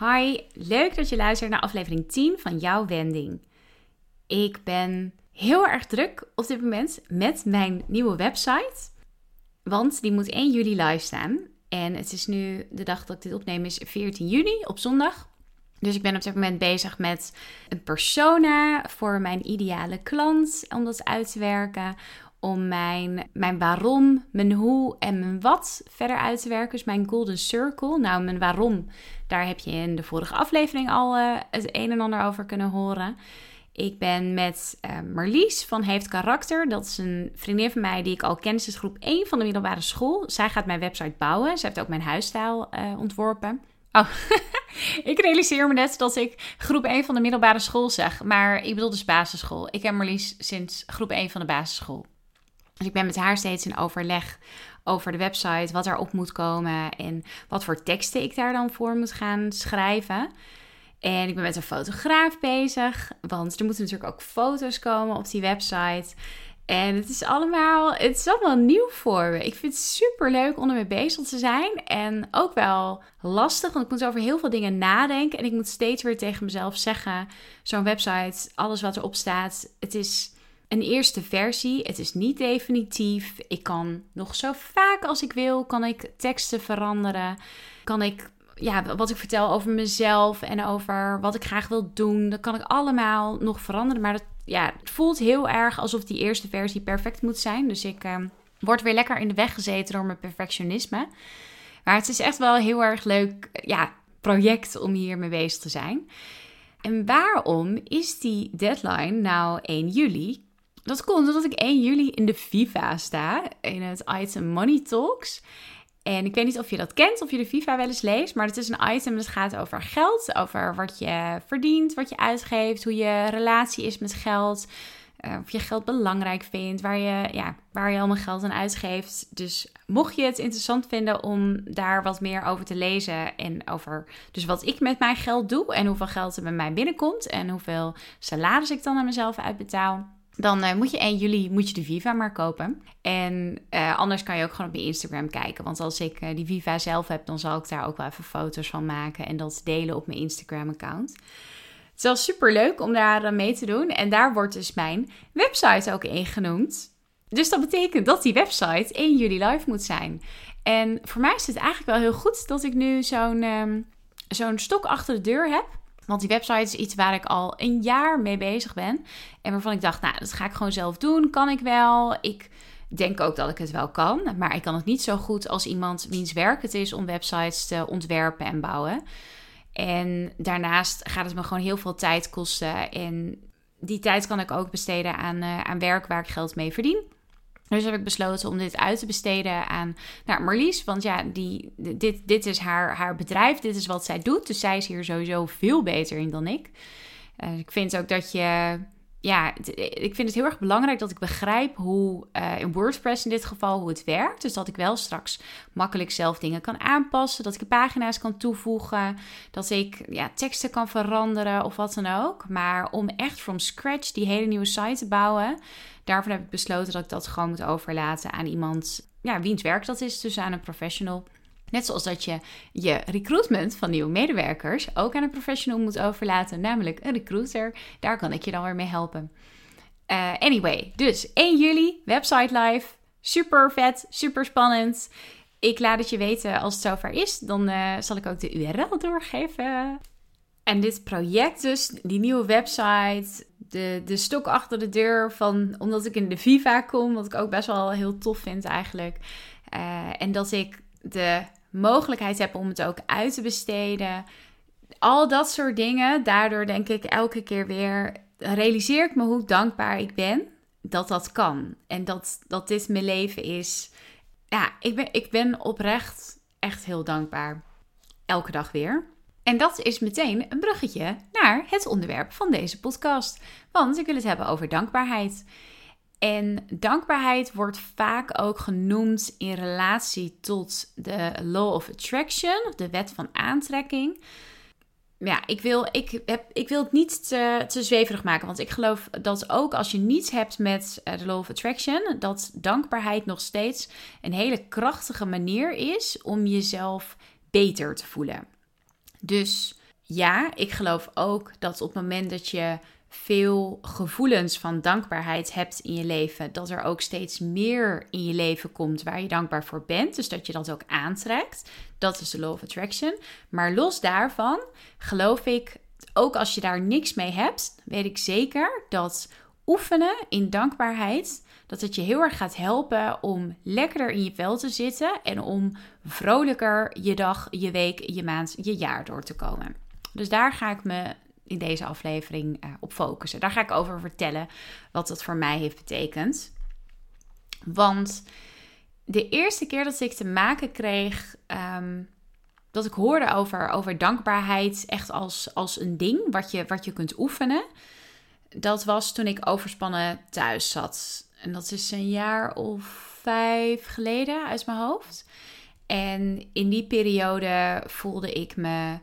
Hi, leuk dat je luistert naar aflevering 10 van jouw Wending. Ik ben heel erg druk op dit moment met mijn nieuwe website, want die moet 1 juli live staan. En het is nu, de dag dat ik dit opneem is 14 juni op zondag. Dus ik ben op dit moment bezig met een persona voor mijn ideale klant om dat uit te werken om mijn, mijn waarom, mijn hoe en mijn wat verder uit te werken. Dus mijn golden circle. Nou, mijn waarom, daar heb je in de vorige aflevering al uh, het een en ander over kunnen horen. Ik ben met uh, Marlies van Heeft Karakter. Dat is een vriendin van mij die ik al ken sinds groep 1 van de middelbare school. Zij gaat mijn website bouwen. Ze heeft ook mijn huisstijl uh, ontworpen. Oh, ik realiseer me net dat ik groep 1 van de middelbare school zeg. Maar ik bedoel dus basisschool. Ik ken Marlies sinds groep 1 van de basisschool. Dus ik ben met haar steeds in overleg over de website, wat erop moet komen en wat voor teksten ik daar dan voor moet gaan schrijven. En ik ben met een fotograaf bezig, want er moeten natuurlijk ook foto's komen op die website. En het is allemaal, het is allemaal nieuw voor me. Ik vind het super leuk om ermee bezig te zijn. En ook wel lastig, want ik moet over heel veel dingen nadenken. En ik moet steeds weer tegen mezelf zeggen: zo'n website, alles wat erop staat, het is een eerste versie. Het is niet definitief. Ik kan nog zo vaak als ik wil, kan ik teksten veranderen. Kan ik ja, wat ik vertel over mezelf en over wat ik graag wil doen, dat kan ik allemaal nog veranderen. Maar dat, ja, het voelt heel erg alsof die eerste versie perfect moet zijn. Dus ik uh, word weer lekker in de weg gezeten door mijn perfectionisme. Maar het is echt wel heel erg leuk ja, project om hier mee bezig te zijn. En waarom is die deadline nou 1 juli? Dat komt omdat ik 1 juli in de FIFA sta, in het item Money Talks. En ik weet niet of je dat kent, of je de FIFA wel eens leest, maar het is een item dat gaat over geld, over wat je verdient, wat je uitgeeft, hoe je relatie is met geld, uh, of je geld belangrijk vindt, waar je, ja, waar je allemaal geld aan uitgeeft. Dus mocht je het interessant vinden om daar wat meer over te lezen en over dus wat ik met mijn geld doe en hoeveel geld er bij mij binnenkomt en hoeveel salaris ik dan aan mezelf uitbetaal dan uh, moet je 1 juli moet je de Viva maar kopen. En uh, anders kan je ook gewoon op je Instagram kijken. Want als ik uh, die Viva zelf heb, dan zal ik daar ook wel even foto's van maken en dat delen op mijn Instagram-account. Het is wel super leuk om daar mee te doen. En daar wordt dus mijn website ook in genoemd. Dus dat betekent dat die website 1 juli live moet zijn. En voor mij is het eigenlijk wel heel goed dat ik nu zo'n um, zo'n stok achter de deur heb. Want die website is iets waar ik al een jaar mee bezig ben. En waarvan ik dacht, nou, dat ga ik gewoon zelf doen. Kan ik wel. Ik denk ook dat ik het wel kan. Maar ik kan het niet zo goed als iemand wiens werk het is om websites te ontwerpen en bouwen. En daarnaast gaat het me gewoon heel veel tijd kosten. En die tijd kan ik ook besteden aan, uh, aan werk waar ik geld mee verdien. Dus heb ik besloten om dit uit te besteden aan nou, Marlies. Want ja, die, dit, dit is haar, haar bedrijf. Dit is wat zij doet. Dus zij is hier sowieso veel beter in dan ik. Uh, ik vind ook dat je. Ja, ik vind het heel erg belangrijk dat ik begrijp hoe uh, in WordPress in dit geval hoe het werkt. Dus dat ik wel straks makkelijk zelf dingen kan aanpassen. Dat ik pagina's kan toevoegen. Dat ik ja, teksten kan veranderen of wat dan ook. Maar om echt from scratch die hele nieuwe site te bouwen daarvan heb ik besloten dat ik dat gewoon moet overlaten aan iemand, ja, wiens werk dat is, dus aan een professional. Net zoals dat je je recruitment van nieuwe medewerkers ook aan een professional moet overlaten, namelijk een recruiter. Daar kan ik je dan weer mee helpen. Uh, anyway, dus 1 juli, website live. Super vet, super spannend. Ik laat het je weten als het zover is. Dan uh, zal ik ook de URL doorgeven. En dit project dus, die nieuwe website, de, de stok achter de deur van, omdat ik in de Viva kom, wat ik ook best wel heel tof vind eigenlijk. Uh, en dat ik de mogelijkheid heb om het ook uit te besteden. Al dat soort dingen. Daardoor denk ik elke keer weer, realiseer ik me hoe dankbaar ik ben dat dat kan. En dat, dat dit mijn leven is. Ja, ik ben, ik ben oprecht echt heel dankbaar. elke dag weer. En dat is meteen een bruggetje naar het onderwerp van deze podcast. Want ik wil het hebben over dankbaarheid. En dankbaarheid wordt vaak ook genoemd in relatie tot de Law of Attraction, de wet van aantrekking. Ja, ik wil, ik heb, ik wil het niet te, te zweverig maken, want ik geloof dat ook als je niets hebt met eh, de Law of Attraction, dat dankbaarheid nog steeds een hele krachtige manier is om jezelf beter te voelen. Dus ja, ik geloof ook dat op het moment dat je veel gevoelens van dankbaarheid hebt in je leven, dat er ook steeds meer in je leven komt waar je dankbaar voor bent. Dus dat je dat ook aantrekt. Dat is de law of attraction. Maar los daarvan geloof ik, ook als je daar niks mee hebt, weet ik zeker dat oefenen in dankbaarheid, dat het je heel erg gaat helpen om lekkerder in je vel te zitten en om vrolijker je dag, je week, je maand, je jaar door te komen. Dus daar ga ik me in deze aflevering uh, op focussen. Daar ga ik over vertellen wat dat voor mij heeft betekend. Want de eerste keer dat ik te maken kreeg, ehm, dat ik hoorde over, over dankbaarheid echt als, als een ding wat je, wat je kunt oefenen, dat was toen ik overspannen thuis zat. En dat is een jaar of vijf geleden uit mijn hoofd. En in die periode voelde ik me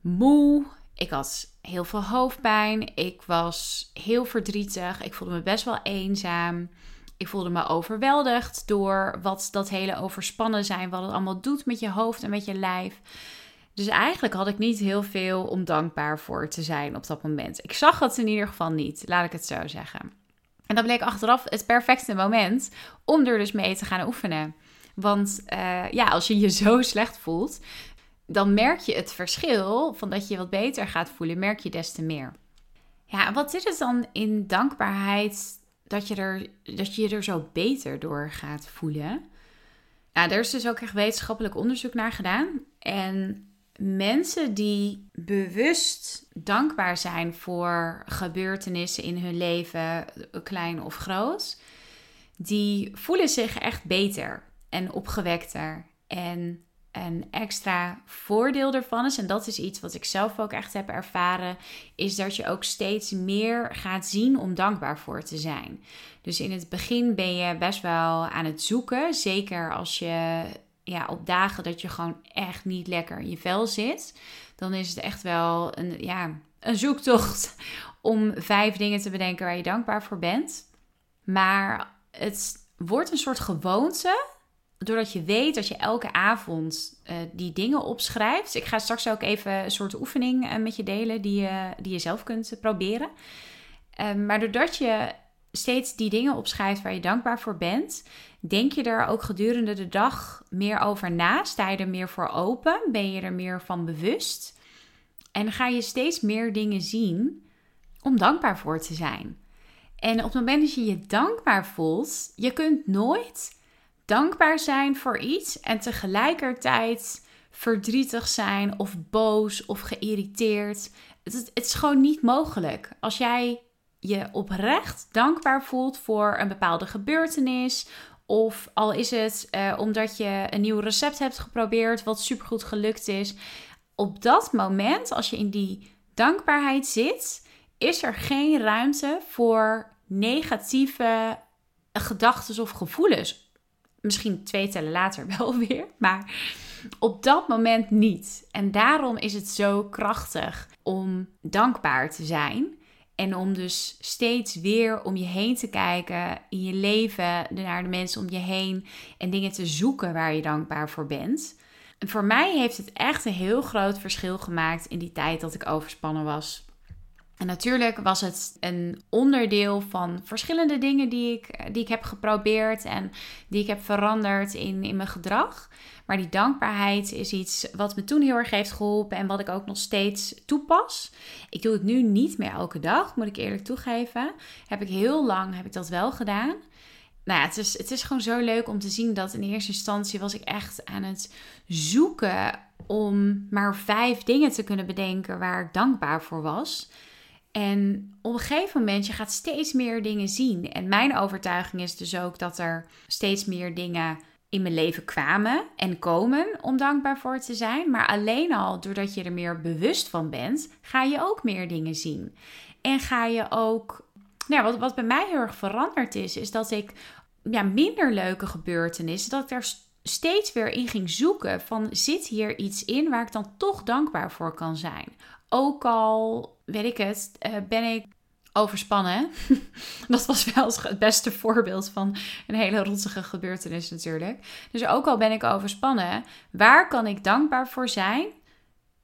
moe. Ik had heel veel hoofdpijn. Ik was heel verdrietig. Ik voelde me best wel eenzaam. Ik voelde me overweldigd door wat dat hele overspannen zijn, wat het allemaal doet met je hoofd en met je lijf. Dus eigenlijk had ik niet heel veel om dankbaar voor te zijn op dat moment. Ik zag het in ieder geval niet, laat ik het zo zeggen. En dat bleek achteraf het perfecte moment om er dus mee te gaan oefenen. Want uh, ja, als je je zo slecht voelt, dan merk je het verschil van dat je wat beter gaat voelen, merk je des te meer. Ja, wat zit het dan in dankbaarheid dat je, er, dat je je er zo beter door gaat voelen? Nou, er is dus ook echt wetenschappelijk onderzoek naar gedaan. En mensen die bewust dankbaar zijn voor gebeurtenissen in hun leven, klein of groot, die voelen zich echt beter en opgewekter en een extra voordeel ervan is, en dat is iets wat ik zelf ook echt heb ervaren, is dat je ook steeds meer gaat zien om dankbaar voor te zijn. Dus in het begin ben je best wel aan het zoeken, zeker als je ja, op dagen dat je gewoon echt niet lekker in je vel zit, dan is het echt wel een, ja, een zoektocht om vijf dingen te bedenken waar je dankbaar voor bent. Maar het wordt een soort gewoonte doordat je weet dat je elke avond uh, die dingen opschrijft. Ik ga straks ook even een soort oefening uh, met je delen die je, die je zelf kunt proberen. Uh, maar doordat je steeds die dingen opschrijft waar je dankbaar voor bent, denk je er ook gedurende de dag meer over na. Sta je er meer voor open? Ben je er meer van bewust? En ga je steeds meer dingen zien om dankbaar voor te zijn. En op het moment dat je je dankbaar voelt, je kunt nooit dankbaar zijn voor iets en tegelijkertijd verdrietig zijn of boos of geïrriteerd. Het, het, is gewoon niet mogelijk. Als jij je oprecht dankbaar voelt voor een bepaalde gebeurtenis. Of al is het uh, omdat je een nieuw recept hebt geprobeerd wat supergoed gelukt is. Op dat moment, als je in die dankbaarheid zit, is er geen ruimte voor negatieve gedachten of gevoelens Misschien twee tellen later wel weer, maar op dat moment niet. En daarom is het zo krachtig om dankbaar te zijn. En om dus steeds weer om je heen te kijken in je leven, naar de mensen om je heen en dingen te zoeken waar je dankbaar voor bent. En voor mij heeft het echt een heel groot verschil gemaakt in die tijd dat ik overspannen was. En natuurlijk was het een onderdeel van verschillende dingen die ik, die ik heb geprobeerd en die ik heb veranderd in, in mijn gedrag. Maar die dankbaarheid is iets wat me toen heel erg heeft geholpen en wat ik ook nog steeds toepas. Ik doe het nu niet meer elke dag, moet ik eerlijk toegeven. Heb ik heel lang heb ik dat wel gedaan. Nou ja, het is, het is gewoon zo leuk om te zien dat in eerste instantie was ik echt aan het zoeken om maar vijf dingen te kunnen bedenken waar ik dankbaar voor was. En op een gegeven moment, je gaat steeds meer dingen zien. En mijn overtuiging is dus ook dat er steeds meer dingen in mijn leven kwamen en komen om dankbaar voor te zijn. Maar alleen al doordat je er meer bewust van bent, ga je ook meer dingen zien. En ga je ook. Nou, wat, wat bij mij heel erg veranderd is, is dat ik ja, minder leuke gebeurtenissen, dat ik daar steeds weer in ging zoeken van zit hier iets in waar ik dan toch dankbaar voor kan zijn. Ook al, weet ik het, uh, ben ik overspannen. dat was wel het beste voorbeeld van een hele rotzige gebeurtenis natuurlijk. Dus ook al ben ik overspannen, waar kan ik dankbaar voor zijn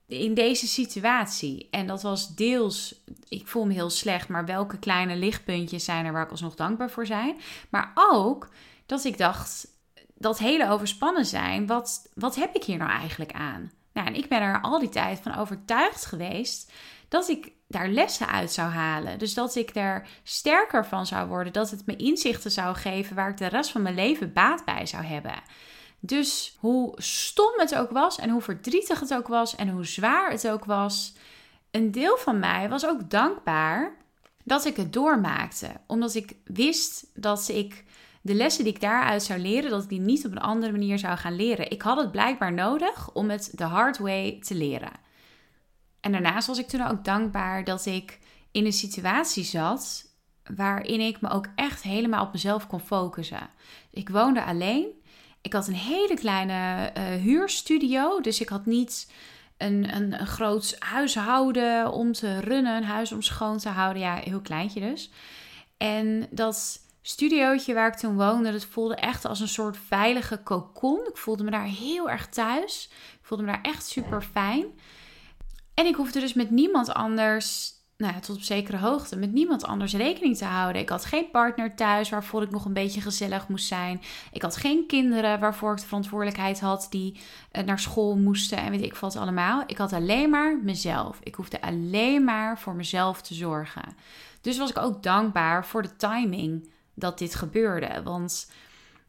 in deze situatie? En dat was deels, ik voel me heel slecht, maar welke kleine lichtpuntjes zijn er waar ik alsnog dankbaar voor zijn? Maar ook dat ik dacht, dat hele overspannen zijn, wat, wat heb ik hier nou eigenlijk aan? Nou, en ik ben er al die tijd van overtuigd geweest dat ik daar lessen uit zou halen. Dus dat ik er sterker van zou worden, dat het me inzichten zou geven waar ik de rest van mijn leven baat bij zou hebben. Dus hoe stom het ook was en hoe verdrietig het ook was en hoe zwaar het ook was, een deel van mij was ook dankbaar dat ik het doormaakte, omdat ik wist dat ik de lessen die ik daaruit zou leren, dat ik die niet op een andere manier zou gaan leren. Ik had het blijkbaar nodig om het de hard way te leren. En daarnaast was ik toen ook dankbaar dat ik in een situatie zat waarin ik me ook echt helemaal op mezelf kon focussen. Ik woonde alleen. Ik had een hele kleine uh, huurstudio, dus ik had niet een, een, een groot huishouden om te runnen, een huis om schoon te houden. Ja, heel kleintje dus. En dat studiootje waar ik toen woonde, dat voelde echt als een soort veilige kokon. Ik voelde me daar heel erg thuis. Ik voelde me daar echt super fijn. En ik hoefde dus met niemand anders, nou ja, tot op zekere hoogte, met niemand anders rekening te houden. Ik had geen partner thuis waarvoor ik nog een beetje gezellig moest zijn. Ik had geen kinderen waarvoor ik de verantwoordelijkheid had die eh, naar school moesten en weet ik wat allemaal. Ik had alleen maar mezelf. Ik hoefde alleen maar voor mezelf te zorgen. Dus was ik ook dankbaar voor de timing dat dit gebeurde. Want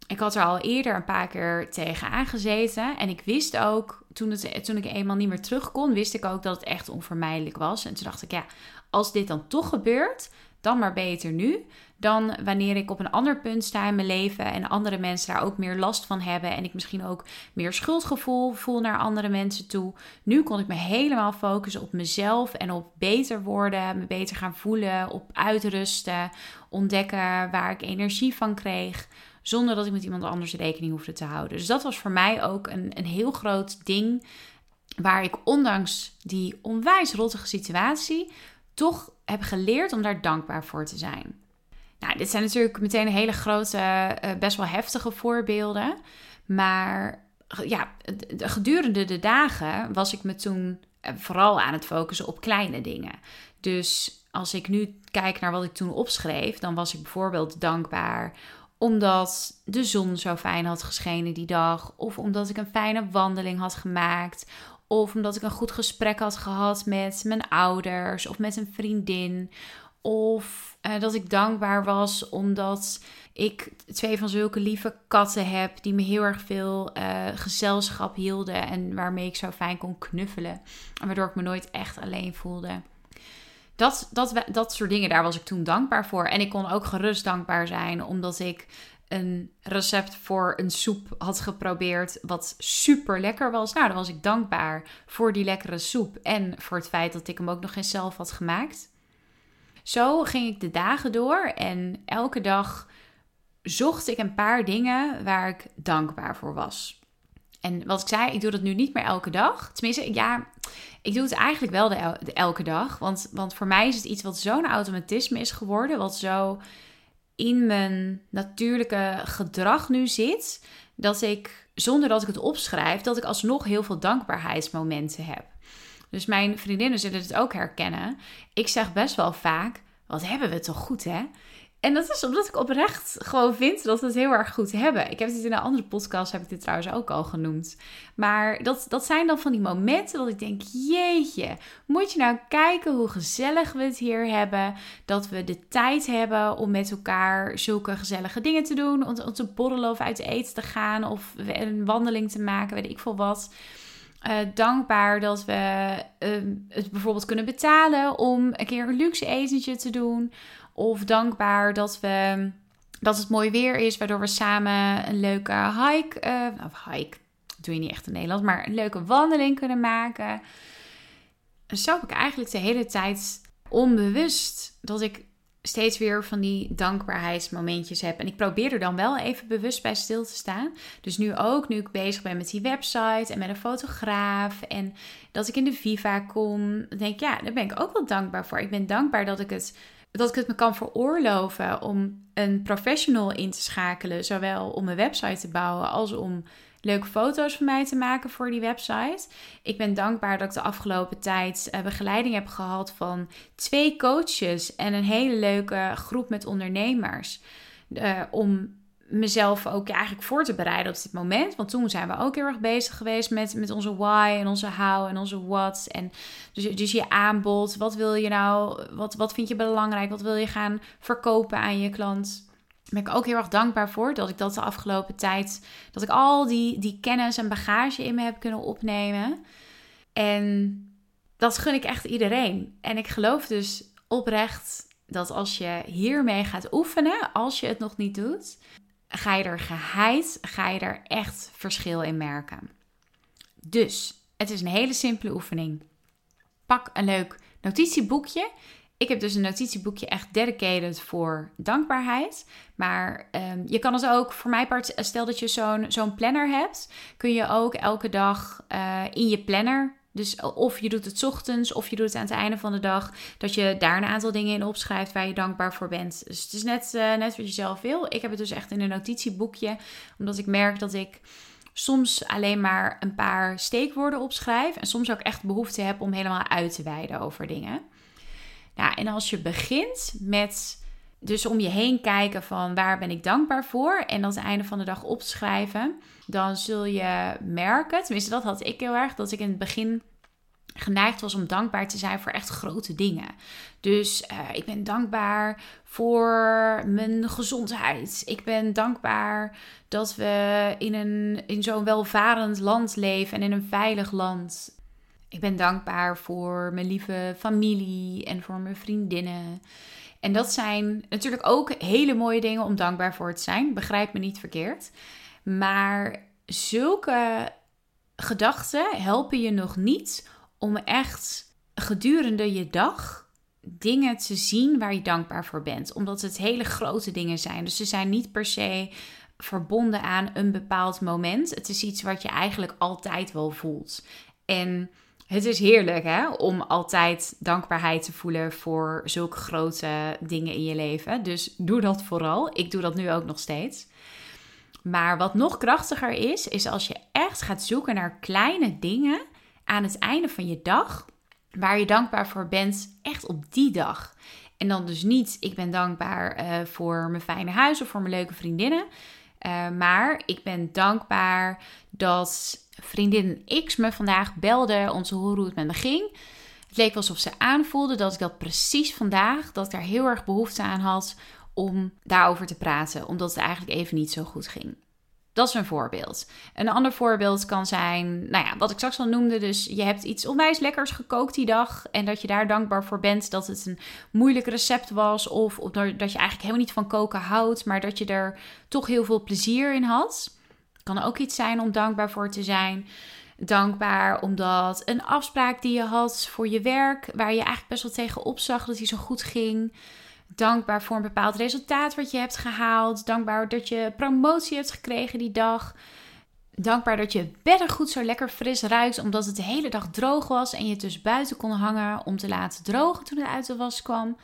ik had er al eerder een paar keer tegen aangezeten. En ik wist ook, toen, het, toen ik eenmaal niet meer terug kon, wist ik ook dat het echt onvermijdelijk was. En toen dacht ik, ja, als dit dan toch gebeurt, dan maar beter nu. Dan wanneer ik op een ander punt sta in mijn leven en andere mensen daar ook meer last van hebben. En ik misschien ook meer schuldgevoel voel naar andere mensen toe. Nu kon ik me helemaal focussen op mezelf en op beter worden, me beter gaan voelen, op uitrusten, ontdekken waar ik energie van kreeg. Zonder dat ik met iemand anders rekening hoefde te houden. Dus dat was voor mij ook een, een heel groot ding. Waar ik ondanks die onwijs rottige situatie toch heb geleerd om daar dankbaar voor te zijn. Nou, dit zijn natuurlijk meteen hele grote, eh, best wel heftige voorbeelden. Maar ja, gedurende de dagen was ik me toen eh, vooral aan het focussen op kleine dingen. Dus als ik nu kijk naar wat ik toen opschreef, dan was ik bijvoorbeeld dankbaar omdat de zon zo fijn had geschenen die dag, of omdat ik een fijne wandeling had gemaakt, of omdat ik een goed gesprek had gehad met mijn ouders of met een vriendin, of uh, dat ik dankbaar was omdat ik twee van zulke lieve katten heb die me heel erg veel uh, gezelschap hielden en waarmee ik zo fijn kon knuffelen, en waardoor ik me nooit echt alleen voelde. Dat, dat, dat soort dingen, daar was ik toen dankbaar voor. En ik kon ook gerust dankbaar zijn, omdat ik een recept voor een soep had geprobeerd, wat super lekker was. Nou, dan was ik dankbaar voor die lekkere soep en voor het feit dat ik hem ook nog eens zelf had gemaakt. Zo ging ik de dagen door en elke dag zocht ik een paar dingen waar ik dankbaar voor was. En wat ik zei, ik doe dat nu niet meer elke dag. Tenminste, ja, ik doe het eigenlijk wel de, elke dag. Want, want voor mij is het iets wat zo'n automatisme is geworden. Wat zo in mijn natuurlijke gedrag nu zit. Dat ik, zonder dat ik het opschrijf, dat ik alsnog heel veel dankbaarheidsmomenten heb. Dus mijn vriendinnen zullen het ook herkennen. Ik zeg best wel vaak: wat hebben we toch goed, hè? En dat is omdat ik oprecht gewoon vind dat we het heel erg goed hebben. Ik heb dit in een andere podcast, heb ik dit trouwens ook al genoemd. Maar dat, dat zijn dan van die momenten dat ik denk, jeetje, moet je nou kijken hoe gezellig we het hier hebben. Dat we de tijd hebben om met elkaar zulke gezellige dingen te doen. Om, om te borrelen of uit eten te gaan of een wandeling te maken, weet ik veel wat. Uh, dankbaar dat we uh, het bijvoorbeeld kunnen betalen om een keer een luxe etentje te doen. Of dankbaar dat we dat het mooi weer is, waardoor we samen een leuke hike, uh, of hike, doe je niet echt in Nederland, maar een leuke wandeling kunnen maken. En zo heb ik eigenlijk de hele tijd onbewust dat ik steeds weer van die dankbaarheidsmomentjes heb. En ik probeer er dan wel even bewust bij stil te staan. Dus nu ook, nu ik bezig ben met die website en met een fotograaf. En dat ik in de Viva kom. denk ik, ja, daar ben ik ook wel dankbaar voor. Ik ben dankbaar dat ik het dat ik het me kan veroorloven om een professional in te schakelen, zowel om een website te bouwen als om leuke foto's van mij te maken voor die website. Ik ben dankbaar dat ik de afgelopen tijd uh, begeleiding heb gehad van twee coaches en een hele leuke groep met ondernemers. Uh, om mezelf ook eigenlijk voor te bereiden op dit moment. Want toen zijn we ook heel erg bezig geweest met, met onze why en onze how en onze what. En dus, dus je aanbod. Wat wil je nou? Wat, wat vind je belangrijk? Wat wil je gaan verkopen aan je klant? Ben ik ook heel erg dankbaar voor dat ik dat de afgelopen tijd, dat ik al die, die kennis en bagage in me heb kunnen opnemen. En dat gun ik echt iedereen. En ik geloof dus oprecht dat als je hiermee gaat oefenen, als je het nog niet doet, ga je er geheid, ga je er echt verschil in merken. Dus, het is een hele simpele oefening. Pak een leuk notitieboekje. Ik heb dus een notitieboekje echt dedicated voor dankbaarheid. Maar um, je kan het ook, voor mij part, stel dat je zo'n zo'n planner hebt, kun je ook elke dag uh, in je planner dus of je doet het ochtends of je doet het aan het einde van de dag. Dat je daar een aantal dingen in opschrijft waar je dankbaar voor bent. Dus het is net, uh, net wat je zelf wil. Ik heb het dus echt in een notitieboekje. Omdat ik merk dat ik soms alleen maar een paar steekwoorden opschrijf. En soms ook echt behoefte heb om helemaal uit te wijden over dingen. Nou, en als je begint met dus om je heen kijken van waar ben ik dankbaar voor. En dat het einde van de dag opschrijven dan zul je merken, tenminste dat had ik heel erg, dat ik in het begin geneigd was om dankbaar te zijn voor echt grote dingen. Dus uh, ik ben dankbaar voor mijn gezondheid. Ik ben dankbaar dat we in, een, in zo'n welvarend land leven en in een veilig land. Ik ben dankbaar voor mijn lieve familie en voor mijn vriendinnen. En dat zijn natuurlijk ook hele mooie dingen om dankbaar voor te zijn. Begrijp me niet verkeerd. Maar zulke gedachten helpen je nog niet om echt gedurende je dag dingen te zien waar je dankbaar voor bent. Omdat het hele grote dingen zijn. Dus ze zijn niet per se verbonden aan een bepaald moment. Het is iets wat je eigenlijk altijd wel voelt. En het is heerlijk hè, om altijd dankbaarheid te voelen voor zulke grote dingen in je leven. Dus doe dat vooral. Ik doe dat nu ook nog steeds. Maar wat nog krachtiger is, is als je echt gaat zoeken naar kleine dingen aan het einde van je dag, waar je dankbaar voor bent, echt op die dag. En dan dus niet, ik ben dankbaar uh, voor mijn fijne huis of voor mijn leuke vriendinnen. Uh, maar ik ben dankbaar dat vriendin X me vandaag belde om te horen hoe het met me ging. Het leek alsof ze aanvoelde dat ik dat precies vandaag, dat ik daar heel erg behoefte aan had om daarover te praten, omdat het eigenlijk even niet zo goed ging. Dat is een voorbeeld. Een ander voorbeeld kan zijn, nou ja, wat ik straks al noemde. Dus je hebt iets onwijs lekkers gekookt die dag. En dat je daar dankbaar voor bent dat het een moeilijk recept was. Of, of dat je eigenlijk helemaal niet van koken houdt. Maar dat je er toch heel veel plezier in had. Kan ook iets zijn om dankbaar voor te zijn. Dankbaar omdat een afspraak die je had voor je werk. Waar je eigenlijk best wel tegen opzag dat die zo goed ging. Dankbaar voor een bepaald resultaat wat je hebt gehaald. Dankbaar dat je promotie hebt gekregen die dag. Dankbaar dat je beddengoed zo lekker fris ruikt, omdat het de hele dag droog was en je het dus buiten kon hangen om te laten drogen toen het uit de was kwam.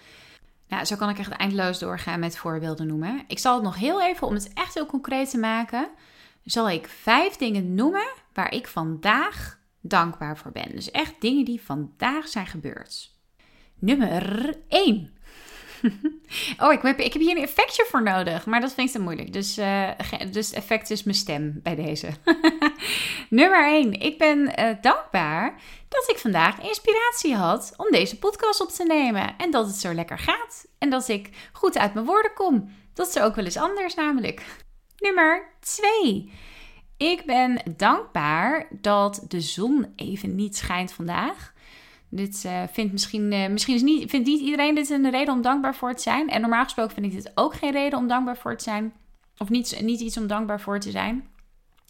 Nou, zo kan ik echt eindeloos doorgaan met voorbeelden noemen. Ik zal het nog heel even, om het echt heel concreet te maken, zal ik vijf dingen noemen waar ik vandaag dankbaar voor ben. Dus echt dingen die vandaag zijn gebeurd. Nummer 1. oh, ik heb, ik heb hier een effectje voor nodig, maar dat vind ik te moeilijk. Dus, uh, dus effect is mijn stem bij deze. Nummer 1. Ik ben uh, dankbaar dat ik vandaag inspiratie had om deze podcast op te nemen. En dat het zo lekker gaat. En dat ik goed uit mijn woorden kom. Dat is ook wel eens anders namelijk. Nummer 2. Ik ben dankbaar dat de zon even niet schijnt vandaag. Dit uh, vindt misschien, uh, misschien is niet, vindt niet iedereen dit een reden om dankbaar voor te zijn. En normaal gesproken vind ik dit ook geen reden om dankbaar voor te zijn. Of niet, niet iets om dankbaar voor te zijn.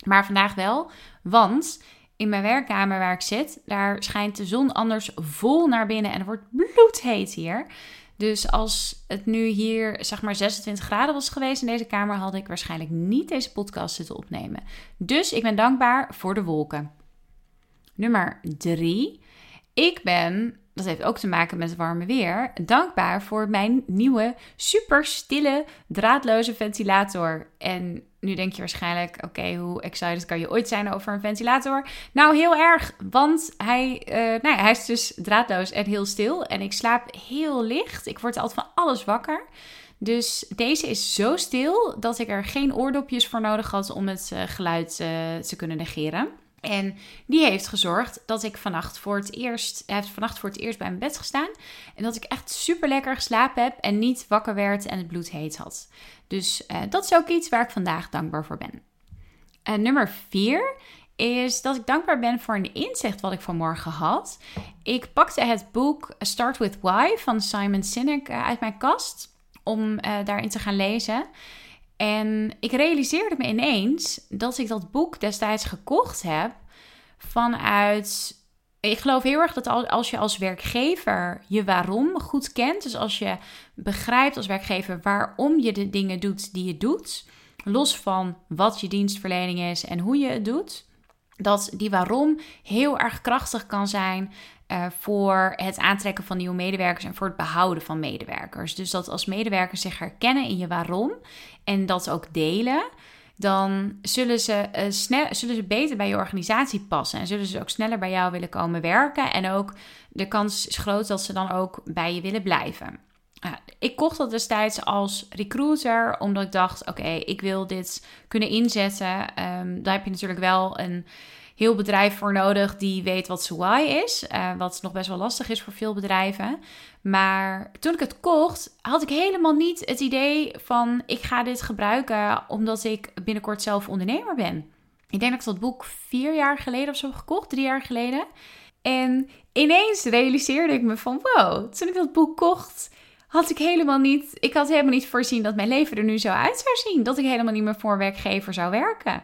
Maar vandaag wel. Want in mijn werkkamer waar ik zit, daar schijnt de zon anders vol naar binnen. En het wordt bloedheet hier. Dus als het nu hier zeg maar 26 graden was geweest in deze kamer, had ik waarschijnlijk niet deze podcast zitten opnemen. Dus ik ben dankbaar voor de wolken. Nummer 3. Ik ben, dat heeft ook te maken met het warme weer, dankbaar voor mijn nieuwe super stille draadloze ventilator. En nu denk je waarschijnlijk, oké, hoe excited kan je ooit zijn over een ventilator? Nou, heel erg, want hij, uh, nou ja, hij is dus draadloos en heel stil. En ik slaap heel licht. Ik word altijd van alles wakker. Dus deze is zo stil dat ik er geen oordopjes voor nodig had om het uh, geluid uh, te kunnen negeren. En die heeft gezorgd dat ik vannacht voor het eerst, heeft vannacht voor het eerst bij mijn bed gestaan. En dat ik echt super lekker geslapen heb en niet wakker werd en het bloed heet had. Dus uh, dat is ook iets waar ik vandaag dankbaar voor ben. Nummer 4 is dat ik dankbaar ben voor een inzicht wat ik vanmorgen had. Ik pakte het boek Start with Why van Simon Sinek uh, uit mijn kast om daarin te gaan lezen. En ik realiseerde me ineens dat ik dat boek destijds gekocht heb vanuit. Ik geloof heel erg dat als je als werkgever je waarom goed kent, dus als je begrijpt als werkgever waarom je de dingen doet die je doet, los van wat je dienstverlening is en hoe je het doet, dat die waarom heel erg krachtig kan zijn uh, voor het aantrekken van nieuwe medewerkers en voor het behouden van medewerkers. Dus dat als medewerkers zich herkennen in je waarom en dat ook delen, dan zullen ze, uh, snel, zullen ze beter bij je organisatie passen en zullen ze ook sneller bij jou willen komen werken. En ook de kans is groot dat ze dan ook bij je willen blijven. Uh, ik kocht dat destijds als recruiter, omdat ik dacht: oké, ik wil dit kunnen inzetten. Um, daar heb je natuurlijk wel een heel bedrijf voor nodig die weet wat SWI is. Uh, wat nog best wel lastig is voor veel bedrijven. Maar toen ik het kocht, had ik helemaal niet het idee van ik ga dit gebruiken omdat ik binnenkort zelf ondernemer ben. Ik denk dat ik dat boek vier jaar geleden of zo gekocht, drie jaar geleden. En ineens realiseerde ik me van wow, toen ik dat boek kocht, had ik helemaal niet, ik had helemaal niet voorzien dat mijn leven er nu zo uit zou zien. Dat ik helemaal niet meer voor werkgever zou werken.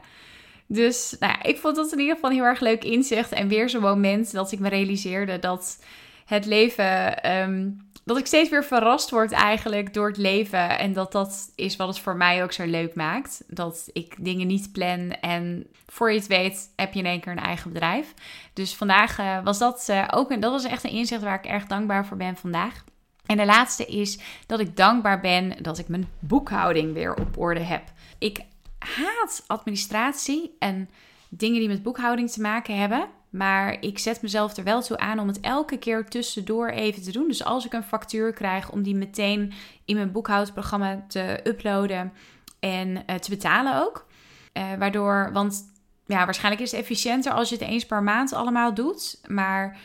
Dus nou ik vond dat in ieder geval een heel erg leuk inzicht. En weer zo'n moment dat ik me realiseerde dat het leven. Ehm, dat ik steeds weer verrast word eigenlijk door het leven. En dat dat is wat het voor mij ook zo leuk maakt. Dat ik dingen niet plan en voor je het weet heb je in één keer een eigen bedrijf. Dus vandaag uh, was dat uh, ook een, dat was echt een inzicht waar ik erg dankbaar voor ben vandaag. En de laatste is dat ik dankbaar ben dat ik mijn boekhouding weer op orde heb. Ik haat administratie en dingen die met boekhouding te maken hebben. Maar ik zet mezelf er wel toe aan om het elke keer tussendoor even te doen. Dus als ik een factuur krijg, om die meteen in mijn boekhoudprogramma te uploaden en uh, te betalen ook. Uh, waardoor, want ja, waarschijnlijk is het efficiënter als je het eens per maand allemaal doet. Maar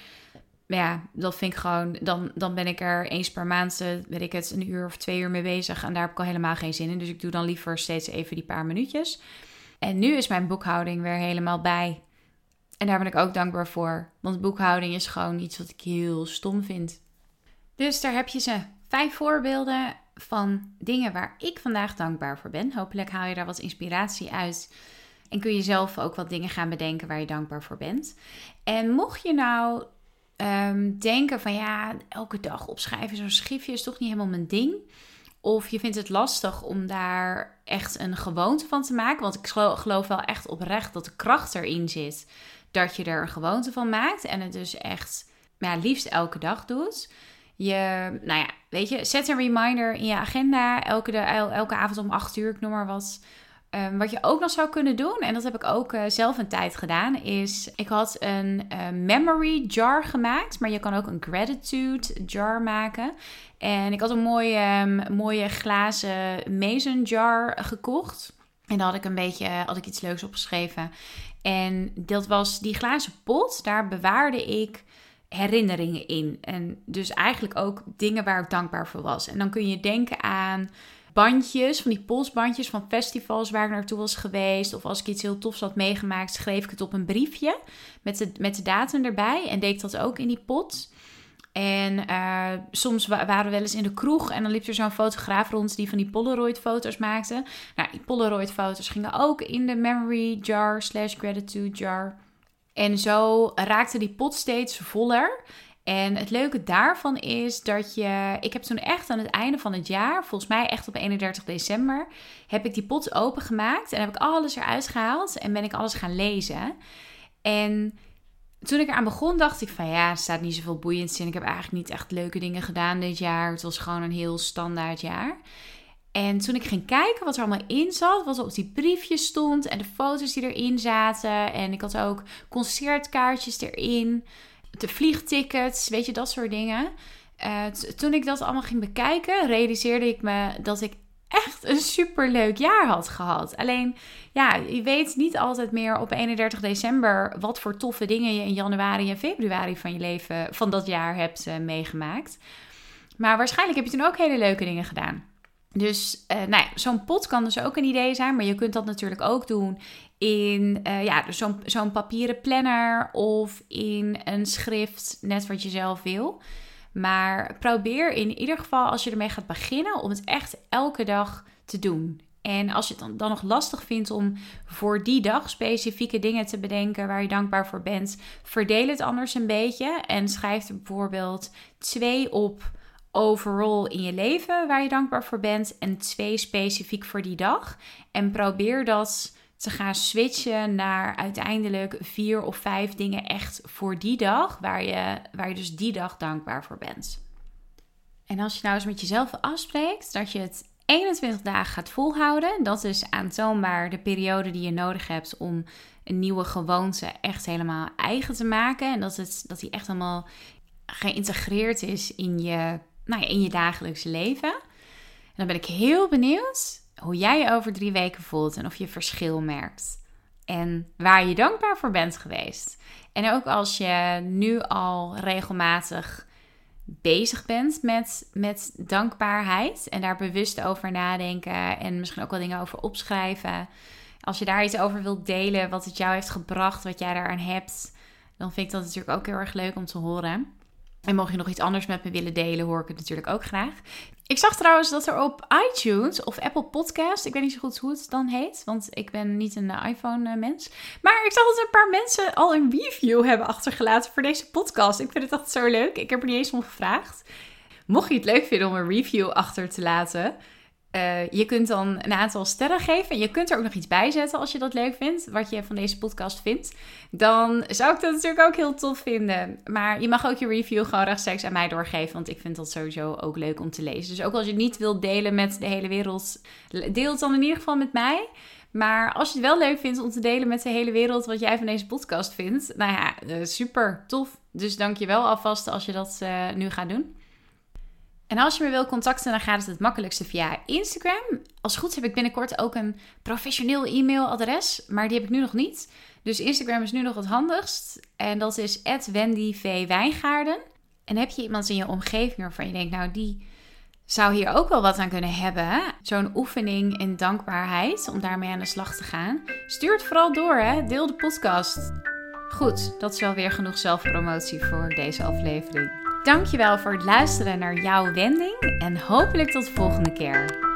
ja, dat vind ik gewoon. Dan, dan ben ik er eens per maand, uh, weet ik het, een uur of twee uur mee bezig. En daar heb ik al helemaal geen zin in. Dus ik doe dan liever steeds even die paar minuutjes. En nu is mijn boekhouding weer helemaal bij. En daar ben ik ook dankbaar voor. Want boekhouding is gewoon iets wat ik heel stom vind. Dus daar heb je ze. Vijf voorbeelden van dingen waar ik vandaag dankbaar voor ben. Hopelijk haal je daar wat inspiratie uit. En kun je zelf ook wat dingen gaan bedenken waar je dankbaar voor bent. En mocht je nou um, denken van ja, elke dag opschrijven zo'n schriftje is toch niet helemaal mijn ding. Of je vindt het lastig om daar echt een gewoonte van te maken. Want ik geloof wel echt oprecht dat de kracht erin zit dat je er een gewoonte van maakt. En het dus echt ja, liefst elke dag doet. Je, nou ja, weet je, zet een reminder in je agenda elke, elke avond om 8 uur, ik noem maar wat. Ehm, wat je ook nog zou kunnen doen, en dat heb ik ook uh, zelf een tijd gedaan, is ik had een uh, memory jar gemaakt, maar je kan ook een gratitude jar maken. En ik had een mooie, um, mooie glazen mason jar gekocht. En daar had ik een beetje, had ik iets leuks opgeschreven. En dat was die glazen pot, daar bewaarde ik herinneringen in. En dus eigenlijk ook dingen waar ik dankbaar voor was. En dan kun je denken aan bandjes, van die polsbandjes van festivals waar ik naartoe was geweest. Of als ik iets heel tofs had meegemaakt, schreef ik het op een briefje met de, met de datum erbij. En deed dat ook in die pot. En uh, soms waren we wel eens in de kroeg en dan liep er zo'n fotograaf rond die van die Polaroid-foto's maakte. Nou, die Polaroid-foto's gingen ook in de memory jar slash gratitude jar. En zo raakte die pot steeds voller. En het leuke daarvan is dat je. Ik heb toen echt aan het einde van het jaar, volgens mij echt op 31 december, heb ik die pot opengemaakt en heb ik alles eruit gehaald en ben ik alles gaan lezen. En toen ik eraan begon, dacht ik van ja, er staat niet zoveel boeiends in. Ik heb eigenlijk niet echt leuke dingen gedaan dit jaar. Het was gewoon een heel standaard jaar. En toen ik ging kijken wat er allemaal in zat, wat er op die briefjes stond en de foto's die erin zaten. En ik had ook concertkaartjes erin, de vliegtickets, weet je, dat soort dingen. Uh, toen ik dat allemaal ging bekijken, realiseerde ik me dat ik echt een super leuk jaar had gehad. Alleen, ja, je weet niet altijd meer op 31 december wat voor toffe dingen je in januari en februari van je leven van dat jaar hebt uh, meegemaakt. Maar waarschijnlijk heb je toen ook hele leuke dingen gedaan. Dus uh, nou ja, zo'n pot kan dus ook een idee zijn, maar je kunt dat natuurlijk ook doen in uh, ja, dus zo'n zo'n papieren planner of in een schrift, net wat je zelf wil. Maar probeer in ieder geval als je ermee gaat beginnen om het echt elke dag te doen. En als je het dan, dan nog lastig vindt om voor die dag specifieke dingen te bedenken waar je dankbaar voor bent, verdeel het anders een beetje en schrijf er bijvoorbeeld twee op overall in je leven waar je dankbaar voor bent en twee specifiek voor die dag. En probeer dat te gaan switchen naar uiteindelijk vier of vijf dingen echt voor die dag, waar je, waar je dus die dag dankbaar voor bent. En als je nou eens met jezelf afspreekt dat je het 21 dagen gaat volhouden, dat is aantoonbaar de periode die je nodig hebt om een nieuwe gewoonte echt helemaal eigen te maken. En dat, het, dat die echt helemaal geïntegreerd is in je, nou ja, in je dagelijkse leven. En dan ben ik heel benieuwd hoe jij je over drie weken voelt en of je verschil merkt. En waar je dankbaar voor bent geweest. En ook als je nu al regelmatig bezig bent met, met dankbaarheid en daar bewust over nadenken en misschien ook wel dingen over opschrijven. Als je daar iets over wilt delen, wat het jou heeft gebracht, wat jij daaraan hebt, dan vind ik dat natuurlijk ook heel erg leuk om te horen. En mocht je nog iets anders met me willen delen, hoor ik het natuurlijk ook graag. Ik zag trouwens dat er op iTunes of Apple Podcast, ik weet niet zo goed hoe het dan heet, want ik ben niet een iPhone-mens. Maar ik zag dat een paar mensen al een review hebben achtergelaten voor deze podcast. Ik vind het echt zo leuk. Ik heb er niet eens om gevraagd. Mocht je het leuk vinden om een review achter te laten, uh, je kunt dan een aantal sterren geven. En je kunt er ook nog iets bij zetten als je dat leuk vindt. Wat je van deze podcast vindt. Dan zou ik dat natuurlijk ook heel tof vinden. Maar je mag ook je review gewoon rechtstreeks aan mij doorgeven. Want ik vind dat sowieso ook leuk om te lezen. Dus ook als je het niet wilt delen met de hele wereld. Deel het dan in ieder geval met mij. Maar als je het wel leuk vindt om te delen met de hele wereld wat jij van deze podcast vindt. Nou ja, uh, super tof. Dus dank je wel alvast als je dat uh, nu gaat doen. En als je me wil contacten, dan gaat het het makkelijkste via Instagram. Als goed heb ik binnenkort ook een professioneel e-mailadres, maar die heb ik nu nog niet. Dus Instagram is nu nog het handigst. En dat is Wendy v. Wijngaarden. En heb je iemand in je omgeving waarvan je denkt, nou die zou hier ook wel wat aan kunnen hebben. Zo'n oefening in dankbaarheid om daarmee aan de slag te gaan. Stuur het vooral door, hè? deel de podcast. Goed, dat is wel weer genoeg zelfpromotie voor deze aflevering. Dankjewel voor het luisteren naar jouw wending en hopelijk tot de volgende keer.